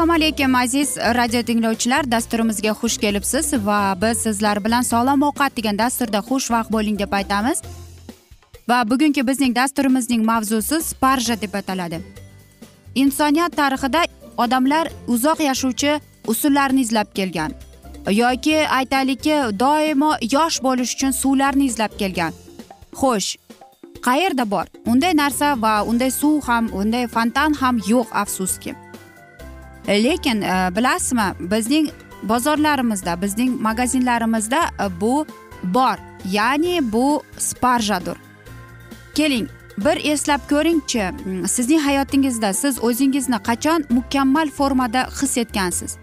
assalomu alaykum aziz radio tinglovchilar. Dasturimizga xush kelibsiz va biz sizlar bilan sog'lom ovqat degan dasturda xushvaqt bo'ling deb aytamiz. Va bugungi bizning dasturimizning mavzusi sparja deb ataladi. Insoniyat tarixida odamlar uzoq yashovchi usullarni izlab kelgan. Yoki aytaylikki doimo yosh bo'lish uchun suvlarni izlab kelgan. Xo'sh qayerda bor? Unday narsa va unday suv ham unday fontan ham yo'q afsuski. Lekin e, bilasizmi bizning bozorlarimizda bizning magazinlarimizda e, bu bor. Ya'ni bu sparjadir keling bir eslab ko'ringchi sizning hayotingizda siz o'zingizni qachon mukammal formada his etgansiz?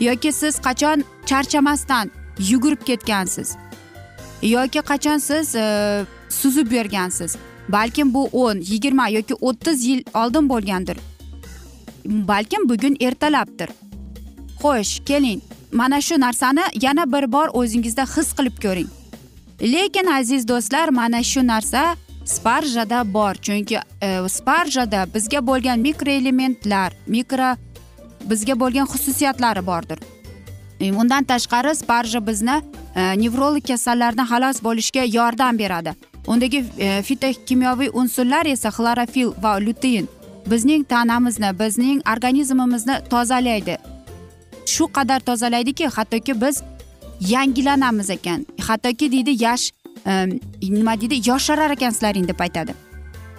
Yoki siz qachon charchamasdan yugurib ketgansiz? Yoki qachon siz e, suzib yurgansiz balkim bu o'n yigirma yoki o'ttiz yil oldin bo'lgandir. Balkim bugun ertalabdir. Xo'sh keling mana shu narsani yana bir bor o'zingizda his qilib ko'ring. Lekin aziz do'stlar mana shu narsa sparjada bor. Chunki e, sparjada bizga bo'lgan mikroelementlar mikro bizga bo'lgan xususiyatlari bordir. E, undan tashqari sparja bizni e, nevrolog kasallardan xalos bo'lishga yordam beradi. Undagi e, fitokimyoviy unsurlar esa xlorofil va lutein. Bizning tanamizni bizning organizmimizni tozalaydi. Shu qadar tozalaydiki hattoki biz yangilanamiz ekan. Hattoki deydi yash e, nima deydi yosharar ekansizlaring deb aytadi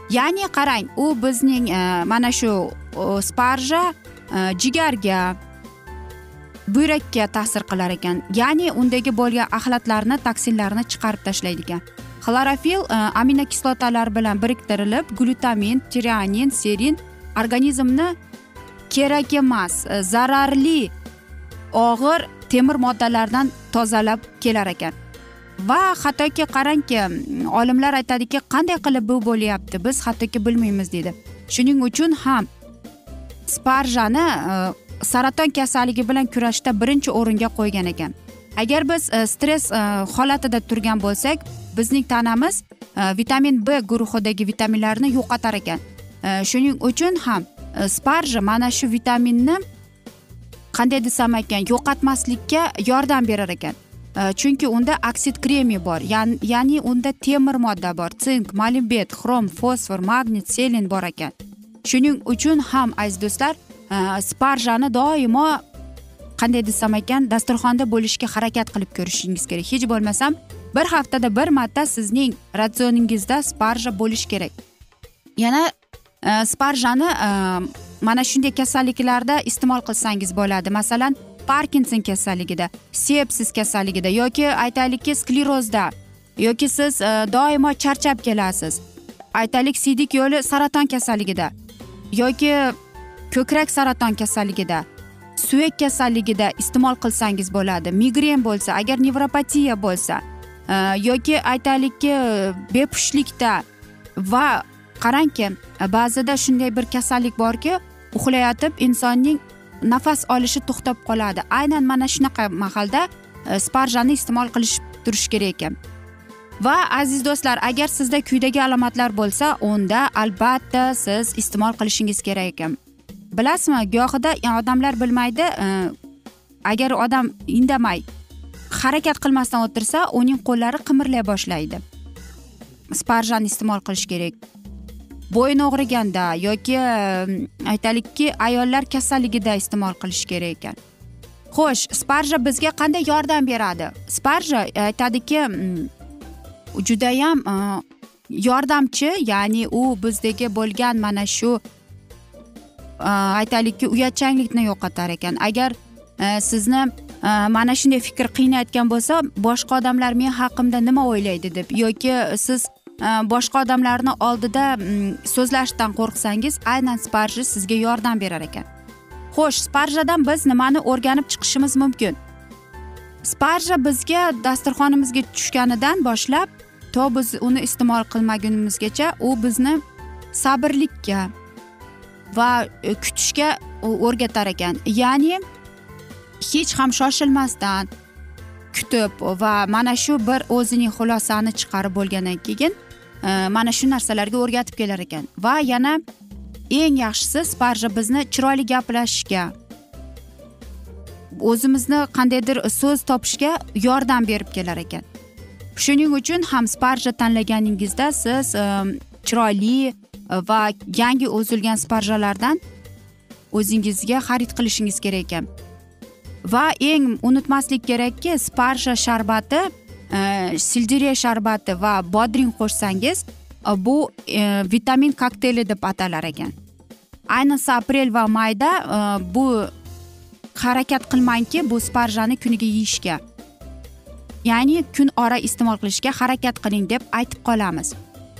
ya'ni qarang u bizning e, mana shu sparja Э, jigarga buyrakka ta'sir qilar ekan. Ya'ni undagi bo'lgan axlatlarni toksinlarni chiqarib tashlaydi ekan. Xlorofil e, aminokislotalar bilan biriktirilib glutamin tiranin serin organizmni kerak emas e, zararli og'ir temir moddalardan tozalab kelar ekan. Va hattoki qarangki olimlar aytadiki qanday qilib bu bo'lyapti? Biz hattoki bilmaymiz deydi shuning uchun ham sparjani e, saraton kasalligi bilan kurashda birinchi o'ringa qo'ygan ekan. Agar biz e, stress e, holatida turgan bo'lsak bizning tanamiz vitamin b guruhidagi vitaminlarni yo'qotar ekan. Shuning uchun ham sparja mana shu vitaminni qanday desam ekan yo'qotmaslikka yordam berar ekan. Chunki unda oksid kremiy bor ya'ni unda temir modda bor sink molibdet xrom fosfor magnit selen bor ekan. Shuning uchun ham aziz do'stlar sparjani doimo qanday desam ekan dasturxonda bo'lishga harakat qilib ko'rishingiz kerak. Hech bo'lmasam bir haftada bir marta sizning ratsioningizda sparja bo'lishi kerak. Yana e, sparjani e, mana shunday kasalliklarda iste'mol qilsangiz bo'ladi. Masalan parkinson kasalligida sepsis kasalligida yoki aytaylikki sklerozda yoki siz e, doimo charchab kelasiz. Aytaylik siydik yo'li saraton kasalligida. Yoki ko'krak saraton kasalligida suyak kasalligida iste'mol qilsangiz bo'ladi migren bo'lsa agar nevropatiya bo'lsa e, yoki aytaylikki bepushtlikda va qarangki ba'zida shunday bir kasallik borki uxlayotib insonning nafas olishi to'xtab qoladi. Aynan mana shunaqa mahalda e, sparjani iste'mol qilish turish kerak ekan. Va aziz do'stlar agar sizda quyidagi alomatlar bo'lsa unda albatta siz iste'mol qilishingiz kerak ekan. Bilasizmi gohida odamlar bilmaydi e, agar odam indamay harakat qilmasdan o'tirsa uning qo'llari qimirlay boshlaydi. Sparjani iste'mol qilish kerak. Bo'yin og'riganda yoki e, aytaylikki ayollar kasalligida iste'mol qilish kerak ekan. Xo'sh sparja bizga qanday yordam beradi? Sparja e, aytadiki judayam e, yordamchi ya'ni u bizdagi bo'lgan mana shu e, aytaylikki uyatchanlikni yo'qotar ekan. Agar e, sizni mana shunday fikr qiynayotgan bo'lsa boshqa odamlar men haqimda nima o'ylaydi deb yoki siz boshqa odamlarni oldida so'zlashdan qo'rqsangiz aynan sparja sizga yordam berar ekan. Xo'sh sparjadan biz nimani o'rganib chiqishimiz mumkin? Sparja bizga dasturxonimizga tushganidan boshlab to biz uni iste'mol qilmagunimizgacha u bizni sabrlikka va e, kutishga o'rgatar ekan. Ya'ni hech ham shoshilmasdan kutib va mana shu bir o'zining xulosani chiqarib bo'lgandan keyin e, mana shu narsalarga o'rgatib kelar ekan. Va yana eng yaxshisi sparja bizni chiroyli gaplashishga o'zimizni qandaydir so'z topishga yordam berib kelar ekan. Shuning uchun ham sparja tanlaganingizda siz e, chiroyli e, va yangi o'zilgan sparjalardan o'zingizga xarid qilishingiz kerak ekan. Va eng unutmaslik kerakki sparja sharbati e, sildiriya sharbati va bodring qo'shsangiz e, bu e, vitamin kokteyli deb atalar ekan. Ayniqsa aprel va mayda bu harakat qilmangki bu sparjani kuniga yeyishga ya'ni kun ora iste'mol qilishga harakat qiling deb aytib qolamiz.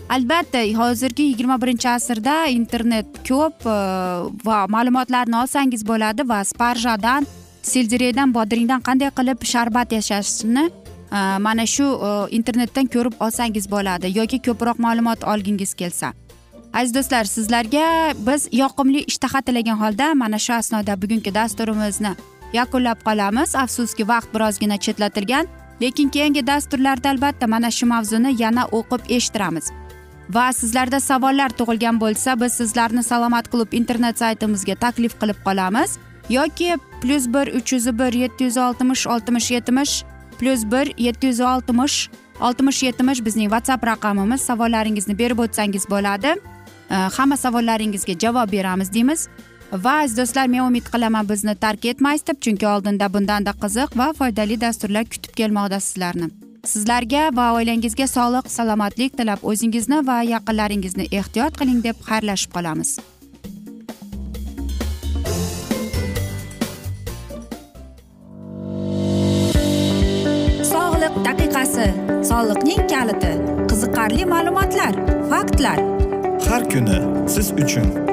Albatta hozirgi yigirma birinchi asrda internet ko'p e, va ma'lumotlarni olsangiz bo'ladi va sparjadan seldereydan bodringdan qanday qilib sharbat yasashni e, mana shu e, internetdan ko'rib olsangiz bo'ladi yoki ko'proq ma'lumot olgingiz kelsa. Aziz do'stlar sizlarga biz yoqimli ishtaha tilagan holda mana shu asnoda bugungi dasturimizni yakunlab qolamiz. Afsuski vaqt birozgina chetlatilgan. Lekin keyingi dasturlarda albatta mana shu mavzuni yana o'qib eshittiramiz. Va sizlarda savollar tug'ilgan bo'lsa biz sizlarni salomat klub internet saytimizga taklif qilib qolamiz. Yoki plyus bir uch yuz bir yetti yuz oltmish oltmish yetmish plyus bir yetti yuz oltmish oltmish yetmish bizning whatsapp raqamimiz. Savollaringizni berib o'tsangiz bo'ladi. Hamma savollaringizga javob beramiz deymiz. Va aziz do'stlar men umid qilaman bizni tark etmaysiz deb chunki oldinda bundanda qiziq va foydali dasturlar kutib kelmoqda sizlarni. Sizlarga va oilangizga sog'lik salomatlik tilab o'zingizni va yaqinlaringizni ehtiyot qiling deb xayrlashib qolamiz. Soliqning kaliti qiziqarli ma'lumotlar faktlar. Har kuni siz uchun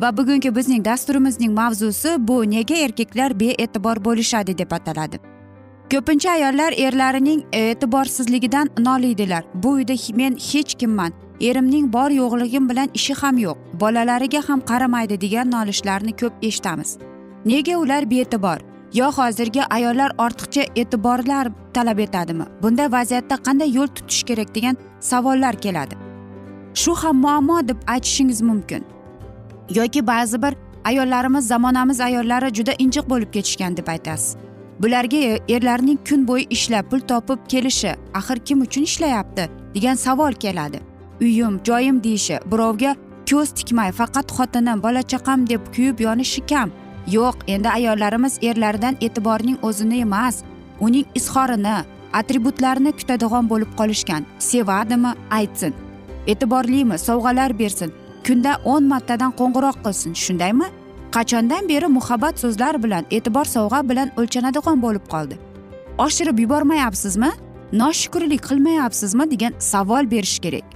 Va bugungi bizning dasturimizning mavzusi bu nega erkaklar bee'tibor bo'lishadi deb ataladi. Ko'pincha ayollar erlarining e'tiborsizligidan noliydilar. Bu uyda men hech kimman. Erimning bor yo'qligim bilan ishi ham yo'q. Bolalariga ham qaramaydi degan nolishlarni ko'p eshitamiz. Nega ular bee'tibor? Yo hozirgi ayollar ortiqcha e'tiborlar talab etadimi? Bunday vaziyatda qanday yo'l tutish kerak degan savollar keladi. Shu ham muammo deb aytishingiz mumkin. Yoki ba'zi bir ayollarimiz zamonamiz ayollari juda injiq bo'lib ketishgan deb aytasiz. Bularga erlarning kun bo'yi ishlab pul topib kelishi axir kim uchun ishlayapti degan savol keladi. Uyim joyim deyishi birovga ko'z tikmay faqat xotinim bola chaqam deb kuyib yonishi kam. Yo'q endi ayollarimiz erlaridan e'tiborning o'zini emas uning izhorini atributlarini kutadigan bo'lib qolishgan. Sevadimi? Aytsin. E'tiborlimi? Sovg'alar bersin. Kunda o'n martadan qo'ng'iroq qilsin shundaymi? Qachondan beri muhabbat so'zlar bilan e'tibor sovg'a bilan o'lchanadigan bo'lib qoldi. Oshirib yubormayapsizmi? Noshukrlik qilmayapsizmi degan savol berish kerak.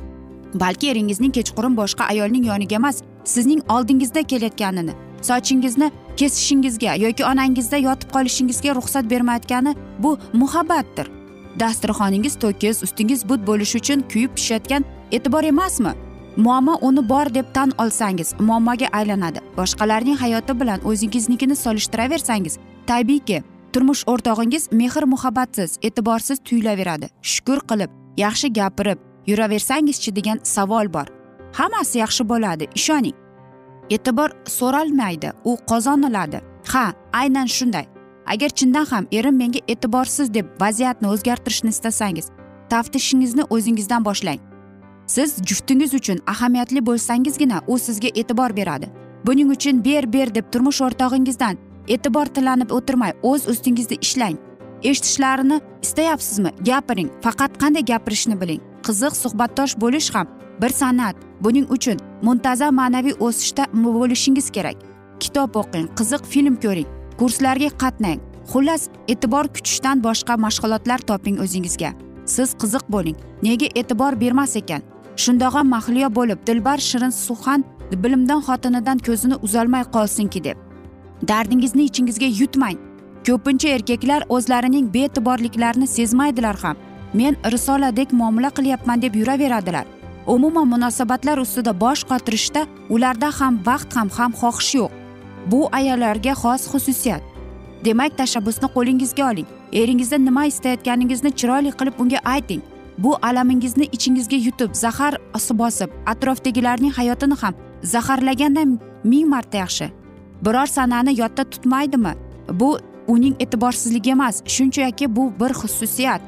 Balki eringizning kechqurun boshqa ayolning yoniga emas sizning oldingizda kelayotganini sochingizni kesishingizga yoki onangizda yotib qolishingizga ruxsat bermayotgani bu muhabbatdir. Dasturxoningiz to'kis ustingiz but bo'lishi uchun kuyib pishayotgan e'tibor emasmi? Muammo uni bor deb tan olsangiz muammoga aylanadi. Boshqalarning hayoti bilan o'zingiznikini solishtiraversangiz tabiiyki turmush o'rtog'ingiz mehr muhabbatsiz e'tiborsiz tuyulaveradi. Shukur qilib yaxshi gapirib yuraversangizchi degan savol bor. Hammasi yaxshi bo'ladi ishoning. E'tibor so'ralmaydi u qozoniladi. Ha aynan shunday. Agar chindan ham erim menga e'tiborsiz deb vaziyatni o'zgartirishni istasangiz taftishingizni o'zingizdan boshlang. Siz juftingiz uchun ahamiyatli bo'lsangizgina u sizga e'tibor beradi. Buning uchun ber ber deb turmush o'rtog'ingizdan e'tibor tilanib o'tirmay o'z ustingizda ishlang. Eshitishlarini istayapsizmi? Gapiring. Faqat qanday gapirishni biling. Qiziq suhbatdosh bo'lish ham bir san'at. Buning uchun muntazam ma'naviy o'sishda bo'lishingiz kerak. Kitob o'qing qiziq film ko'ring kurslarga qatnang. Xullas e'tibor kutishdan boshqa mashg'ulotlar toping o'zingizga. Siz qiziq bo'ling. Nega e'tibor bermas ekan? Shundoq ham mahliyo bo'lib dilbar shirin suxan bilimdon xotinidan ko'zini uzolmay qolsinki deb. Dardingizni ichingizga yutmang. Ko'pincha erkaklar o'zlarining bee'tiborliklarini sezmaydilar ham. Men risoladek muomala qilyapman deb yuraveradilar. Umuman munosabatlar ustida bosh qotirishda ularda ham vaqt ham ham xohish yo'q. Bu ayollarga xos xususiyat. Demak tashabbusni qo'lingizga oling. Eringizdan nima istayotganingizni chiroyli qilib unga ayting. Bu alamingizni ichingizga yutib zahar bosib atrofdagilarning hayotini ham zaharlagandan ming marta yaxshi. Biror sanani yodda tutmaydimi? Bu uning e'tiborsizligi emas shunchaki bu bir xususiyat.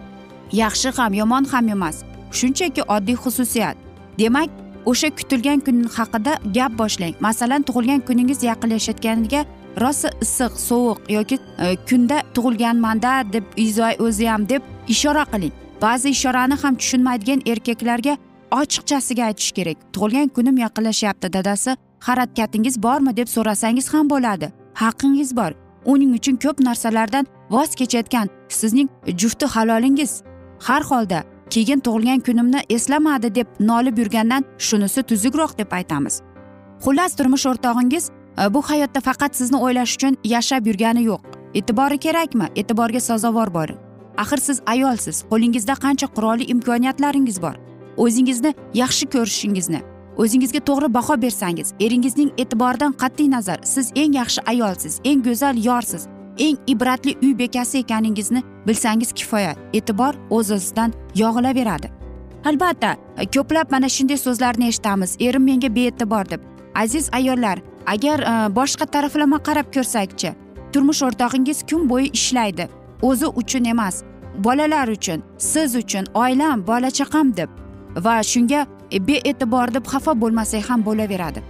Yaxshi ham yomon ham emas shunchaki oddiy xususiyat. Demak o'sha kutilgan kun haqida gap boshlang. Masalan tug'ilgan kuningiz yaqinlashayotganiga rosa issiq sovuq yoki e, kunda tug'ilganmanda deb o'zi ham deb ishora qiling. Ba'zi ishorani ham tushunmaydigan erkaklarga ochiqchasiga aytish kerak. Tug'ilgan kunim yaqinlashyapti dadasi harakatingiz bormi deb so'rasangiz ham bo'ladi. Haqingiz bor. Uning uchun ko'p narsalardan voz kechayotgan sizning jufti halolingiz. Har holda keyin tug'ilgan kunimni eslamadi deb nolib yurgandan shunisi tuzukroq deb aytamiz. Xullas turmush o'rtog'ingiz e, bu hayotda faqat sizni o'ylash uchun yashab yurgani yo'q. E'tibori kerakmi? E'tiborga sazovor bo'ling axir siz ayolsiz qo'lingizda qancha qurolli imkoniyatlaringiz bor. O'zingizni yaxshi ko'rishingizni o'zingizga to'g'ri baho bersangiz eringizning e'tiboridan qat'iy nazar siz eng yaxshi ayolsiz eng go'zal yorsiz eng ibratli uy bekasi ekaningizni bilsangiz kifoya e'tibor o'z o'zidan yog'ilaveradi. Albatta ko'plab mana shunday so'zlarni eshitamiz erim menga bee'tibor deb. Aziz ayollar agar e, boshqa taraflama qarab ko'rsakchi turmush o'rtog'ingiz kun bo'yi ishlaydi. O'zi uchun emas bolalar uchun siz uchun oilam bola chaqam deb va shunga e, bee'tibor deb xafa bo'lmasak ham bo'laveradi.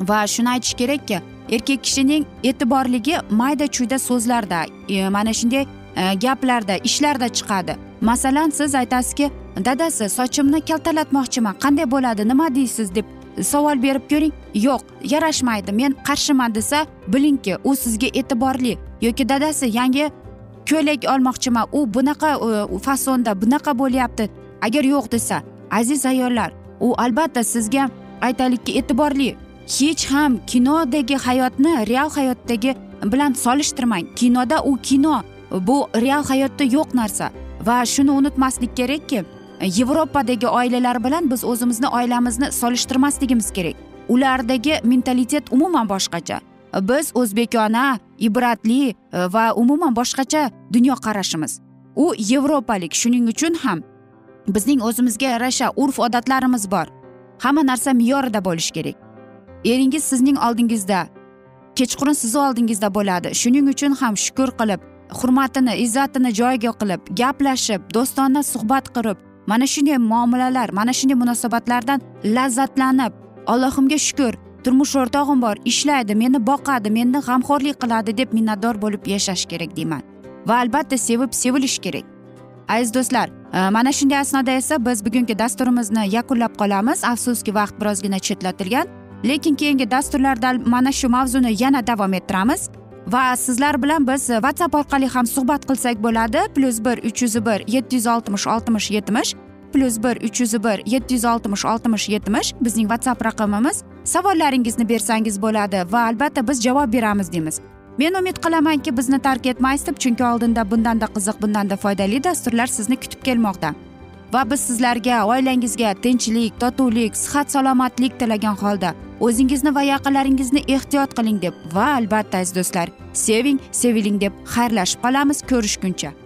Va shuni aytish kerakki erkak kishining e'tiborligi mayda chuyda so'zlarda e, mana shunday e, gaplarda ishlarda chiqadi. Masalan siz aytasizki dadasi sochimni kaltalatmoqchiman qanday bo'ladi nima deysiz? deb savol berib ko'ring. Yo'q yarashmaydi men qarshiman desa bilingki u sizga e'tiborli yoki dadasi yangi ko'ylak olmoqchiman u bunaqa e, fasonda bunaqa bo'lyapti. Agar yo'q desa aziz ayollar u albatta sizga aytaylikki e'tiborli. Hech ham kinodagi hayotni real hayotdagi bilan solishtirmang. Kinoda u kino. Bu real hayotda yo'q narsa. Va shuni unutmaslik kerakki yevropadagi oilalar bilan biz o'zimizni oilamizni solishtirmasligimiz kerak. Ulardagi mentalitet umuman boshqacha. Biz o'zbekona ibratli e, va umuman boshqacha dunyoqarashimiz. U yevropalik shuning uchun ham bizning o'zimizga yarasha urf odatlarimiz bor. Hamma narsa me'yorida bo'lishi kerak. Eringiz sizning oldingizda kechqurun sizni oldingizda bo'ladi. Shuning uchun ham shukur qilib hurmatini izzatini joyiga qilib gaplashib do'stona suhbat qurib mana shunday muomalalar mana shunday munosabatlardan lazzatlanib allohimga shukur turmush o'rtog'im bor ishlaydi meni boqadi meni g'amxo'rlik qiladi deb minnatdor bo'lib yashash kerak deyman. Va albatta sevib sevilish kerak. Aziz do'stlar e, mana shunday asnoda esa biz bugungi dasturimizni yakunlab qolamiz. Afsuski vaqt birozgina chetlatilgan lekin keyingi dasturlarda mana shu mavzuni yana davom ettiramiz. Va sizlar bilan biz whatsapp orqali ham suhbat qilsak bo'ladi. Plyus bir uch yuz bir yetti yuz oltmish oltmish yetmish plyus bir uch yuz bir yetti yuz oltmish oltmish yetmish bizning whatsapp raqamimiz. Savollaringizni bersangiz bo'ladi va albatta biz javob beramiz deymiz. Men umid qilamanki bizni tark etmaysiz deb chunki oldinda bundanda qiziq bundanda foydali dasturlar sizni kutib kelmoqda. Va biz sizlarga oilangizga tinchlik totuvlik sihat salomatlik tilagan holda o'zingizni va yaqinlaringizni ehtiyot qiling deb va albatta aziz do'stlar seving seviling deb xayrlashib qolamiz. Ko'rishguncha.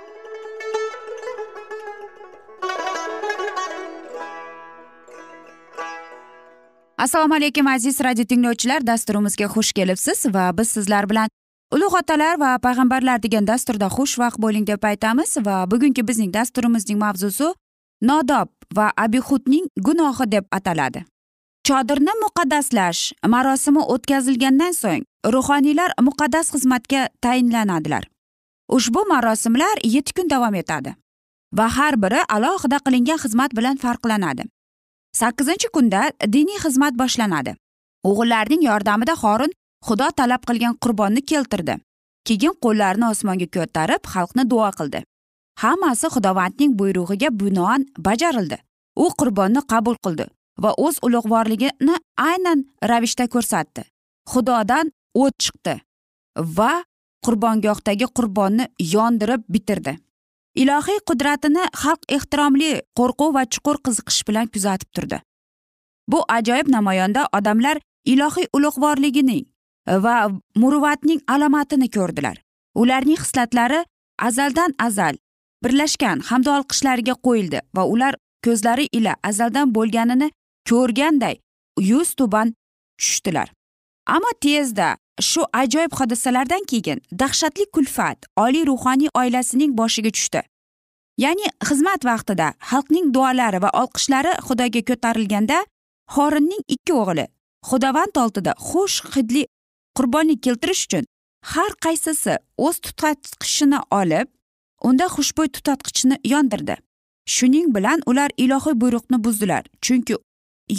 Assalomu alaykum aziz radio tinglovchilar. Dasturimizga xush kelibsiz va biz sizlar bilan ulug' otalar va payg'ambarlar degan dasturda xushvaqt bo'ling deb aytamiz va bugungi bizning dasturimizning mavzusi nodob va abihudning gunohi deb ataladi. Chodirni muqaddaslash marosimi o'tkazilgandan so'ng ruhoniylar muqaddas xizmatga tayinlanadilar. Ushbu marosimlar yetti kun davom etadi va har biri alohida qilingan xizmat bilan farqlanadi. Sakkizinchi kunda diniy xizmat boshlanadi. O'g'illarning yordamida xorin xudo talab qilgan qurbonni keltirdi. Keyin qo'llarini osmonga ko'tarib xalqni duo qildi. Hammasi xudovandning buyrug'iga binoan bajarildi. U qurbonni qabul qildi va o'z ulug'vorligini aynan ravishda ko'rsatdi. Xudodan o't chiqdi va qurbongohdagi qurbonni yondirib bitirdi. Ilohiy qudratini xalq ehtiromli qo'rquv va chuqur qiziqish bilan kuzatib turdi. Bu ajoyib namoyonda odamlar ilohiy ulug'vorligining va muruvvatning alomatini ko'rdilar. Ularning hislatlari azaldan azal birlashgan hamda olqishlariga qo'yildi va ular ko'zlari ila azaldan bo'lganini ko'rganday yuz tuban tushdilar. Ammo tezda shu ajoyib hodisalardan keyin dahshatli kulfat oliy ruhoniy oilasining boshiga tushdi. Ya'ni xizmat vaqtida xalqning duolari va olqishlari xudoga ko'tarilganda xorinning ikki o'g'li xudovand oldida xush hidli qurbonlik keltirish uchun har qaysisi o'z tutatqichini olib unda xushbo'y tutatqichni yondirdi. Shuning bilan ular ilohiy buyruqni buzdilar chunki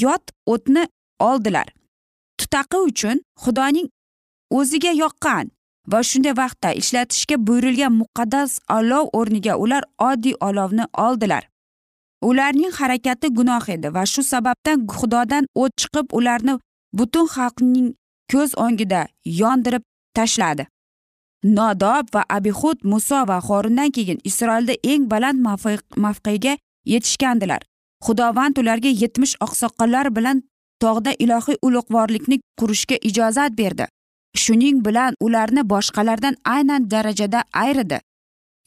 yot o'tni oldilar. Tutaqi uchun xudoning o'ziga yoqqan va shunday vaqtda ishlatishga buyurilgan muqaddas olov o'rniga ular oddiy olovni oldilar. Ularning harakati gunoh edi va shu sababdan xudodan o't chiqib ularni butun xalqning ko'z o'ngida yondirib tashladi. Nodob va abihud muso va xorindan keyin isroilda eng baland mavqega yetishgandilar. Xudovand ularga yetmish oqsoqollar bilan tog'da ilohiy ulug'vorlikni qurishga ijozat berdi. Shuning bilan ularni boshqalardan aynan darajada ayridi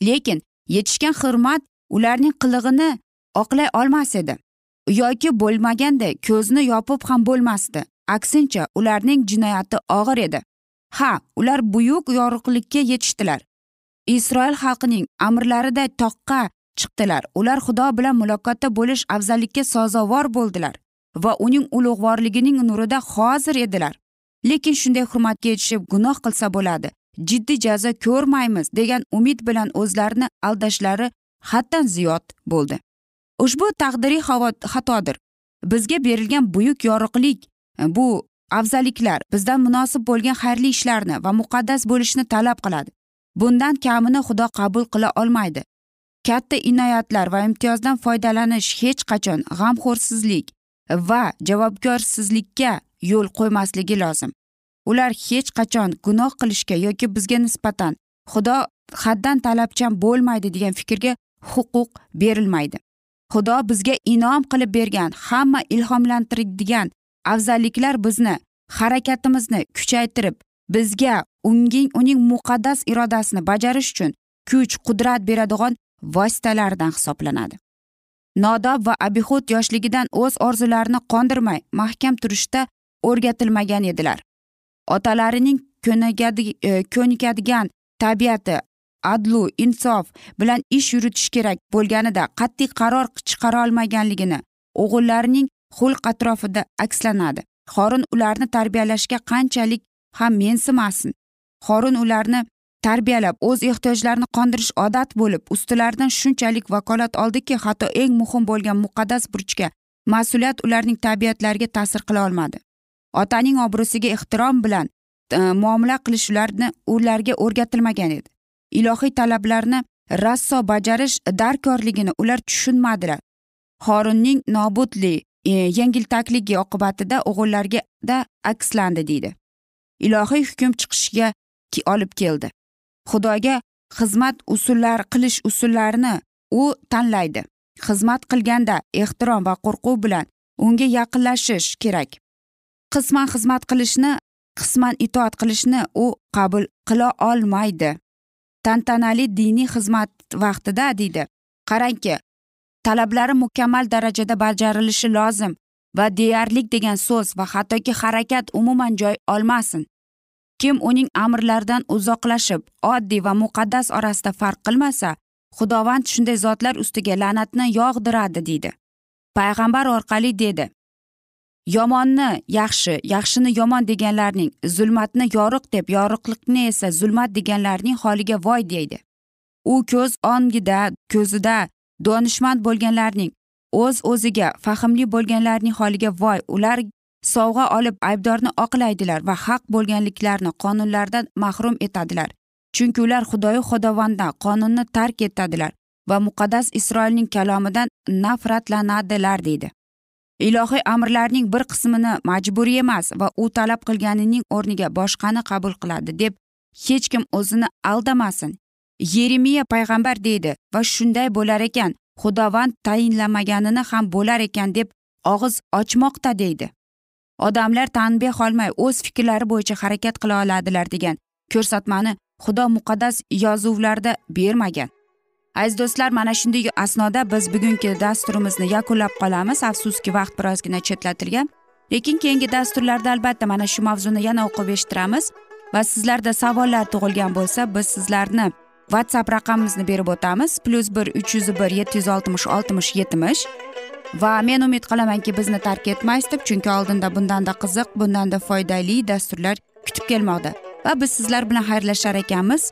lekin yetishgan hurmat ularning qilig'ini oqlay olmas edi yoki bo'lmaganda ko'zni yopib ham bo'lmasdi. Aksincha ularning jinoyati og'ir edi. Ha ular buyuk yorug'likka yetishdilar. Isroil xalqining amrlarida toqqa chiqdilar. Ular xudo bilan muloqotda bo'lish afzallikka sazovor bo'ldilar va uning ulug'vorligining nurida hozir edilar. Lekin shunday hurmatga yetishib gunoh qilsa bo'ladi. Jiddiy jazo ko'rmaymiz degan umid bilan o'zlarini aldashlari haddan ziyod bo'ldi. Ushbu taqdiriy xatodir. Bizga berilgan buyuk yorug'lik bu afzalliklar bizdan munosib bo'lgan xayrli ishlarni va muqaddas bo'lishni talab qiladi. Bundan kamini xudo qabul qila olmaydi. Katta inoyatlar va imtiyozdan foydalanish hech qachon g'amxo'rsizlik va javobgarsizlikka yo'l qo'ymasligi lozim. Ular hech qachon gunoh qilishga yoki bizga nisbatan xudo haddan talabchan bo'lmaydi degan fikrga huquq berilmaydi. Xudo bizga inom qilib bergan hamma ilhomlantiradigan afzalliklar bizni harakatimizni kuchaytirib bizga unging uning muqaddas irodasini bajarish uchun kuch qudrat beradigan vositalardan hisoblanadi. Nodob va abihud yoshligidan o'z orzularini qondirmay mahkam turishda o'rgatilmagan edilar. Otalarining e, ko'nikadigan tabiati adlu insof bilan ish yuritish kerak bo'lganida qat'iy qaror chiqara olmaganligini o'g'illarining xulq atrofida akslanadi. Xorin ularni tarbiyalashga qanchalik ham mensimasin. Xorin ularni tarbiyalab o'z ehtiyojlarini qondirish odat bo'lib ustilaridan shunchalik vakolat oldiki hatto eng muhim bo'lgan muqaddas burchga mas'uliyat ularning tabiatlariga ta'sir qila olmadi. Otaning obro'siga ehtirom bilan e, muomala qilish ularni ularga o'rgatilmagan edi. Ilohiy talablarni rasso bajarish darkorligini ular tushunmadilar. Xorunning nobudli e, yengiltakligi oqibatida o'g'illargada akslandi deydi. Ilohiy hukm chiqishiga olib keldi. Xudoga xizmat usullar qilish usullarini u tanlaydi. Xizmat qilganda ehtirom va qo'rquv bilan unga yaqinlashish kerak. Qisman xizmat qilishni qisman itoat qilishni u qabul qila olmaydi. Tantanali diniy xizmat vaqtida deydi. Qarangki talablari mukammal darajada bajarilishi lozim va deyarlik degan so'z va hattoki harakat umuman joy olmasin. Kim uning amrlaridan uzoqlashib oddiy va muqaddas orasida farq qilmasa xudovand shunday zotlar ustiga la'natni yog'diradi deydi. Payg'ambar orqali dedi. Yomonni yaxshi yaxshini yomon deganlarning zulmatni yoriq deb yoriqlikni esa zulmat deganlarning holiga voy deydi. U ko'z ongida ko'zida donishmand bo'lganlarning o'z o'ziga fahmli bo'lganlarning holiga voy ular sovg'a olib aybdorni oqlaydilar va haq bo'lganliklarini qonunlardan mahrum etadilar. Chunki ular xudoyi xudovanddan qonunni tark etadilar va muqaddas isroilning kalomidan nafratlanadilar deydi. Ilohiy amrlarning bir qismini majburiy emas va u talab qilganining o'rniga boshqani qabul qiladi deb hech kim o'zini aldamasin. Yeremiya payg'ambar deydi va shunday bo'lar ekan xudovand tayinlamaganini ham bo'lar ekan deb og'iz ochmoqda deydi. Odamlar tanbeh olmay o'z fikrlari bo'yicha harakat qila oladilar degan ko'rsatmani xudo muqaddas yozuvlarda bermagan. Aziz do'stlar mana shunday asnoda biz bugungi dasturimizni yakunlab qolamiz. Afsuski vaqt birozgina chetlatilgan. Lekin keyingi dasturlarda albatta mana shu mavzuni yana o'qib eshittiramiz. Va sizlarda savollar tug'ilgan bo'lsa biz sizlarni whatsapp raqamimizni berib o'tamiz. Plyus bir uch yuz bir yetti yuz oltmish oltmish yetmish. Va men umid qilamanki bizni tark etmaysiz deb chunki oldinda bundanda qiziq bundanda foydali dasturlar kutib kelmoqda. Va biz sizlar bilan xayrlashar ekanmiz.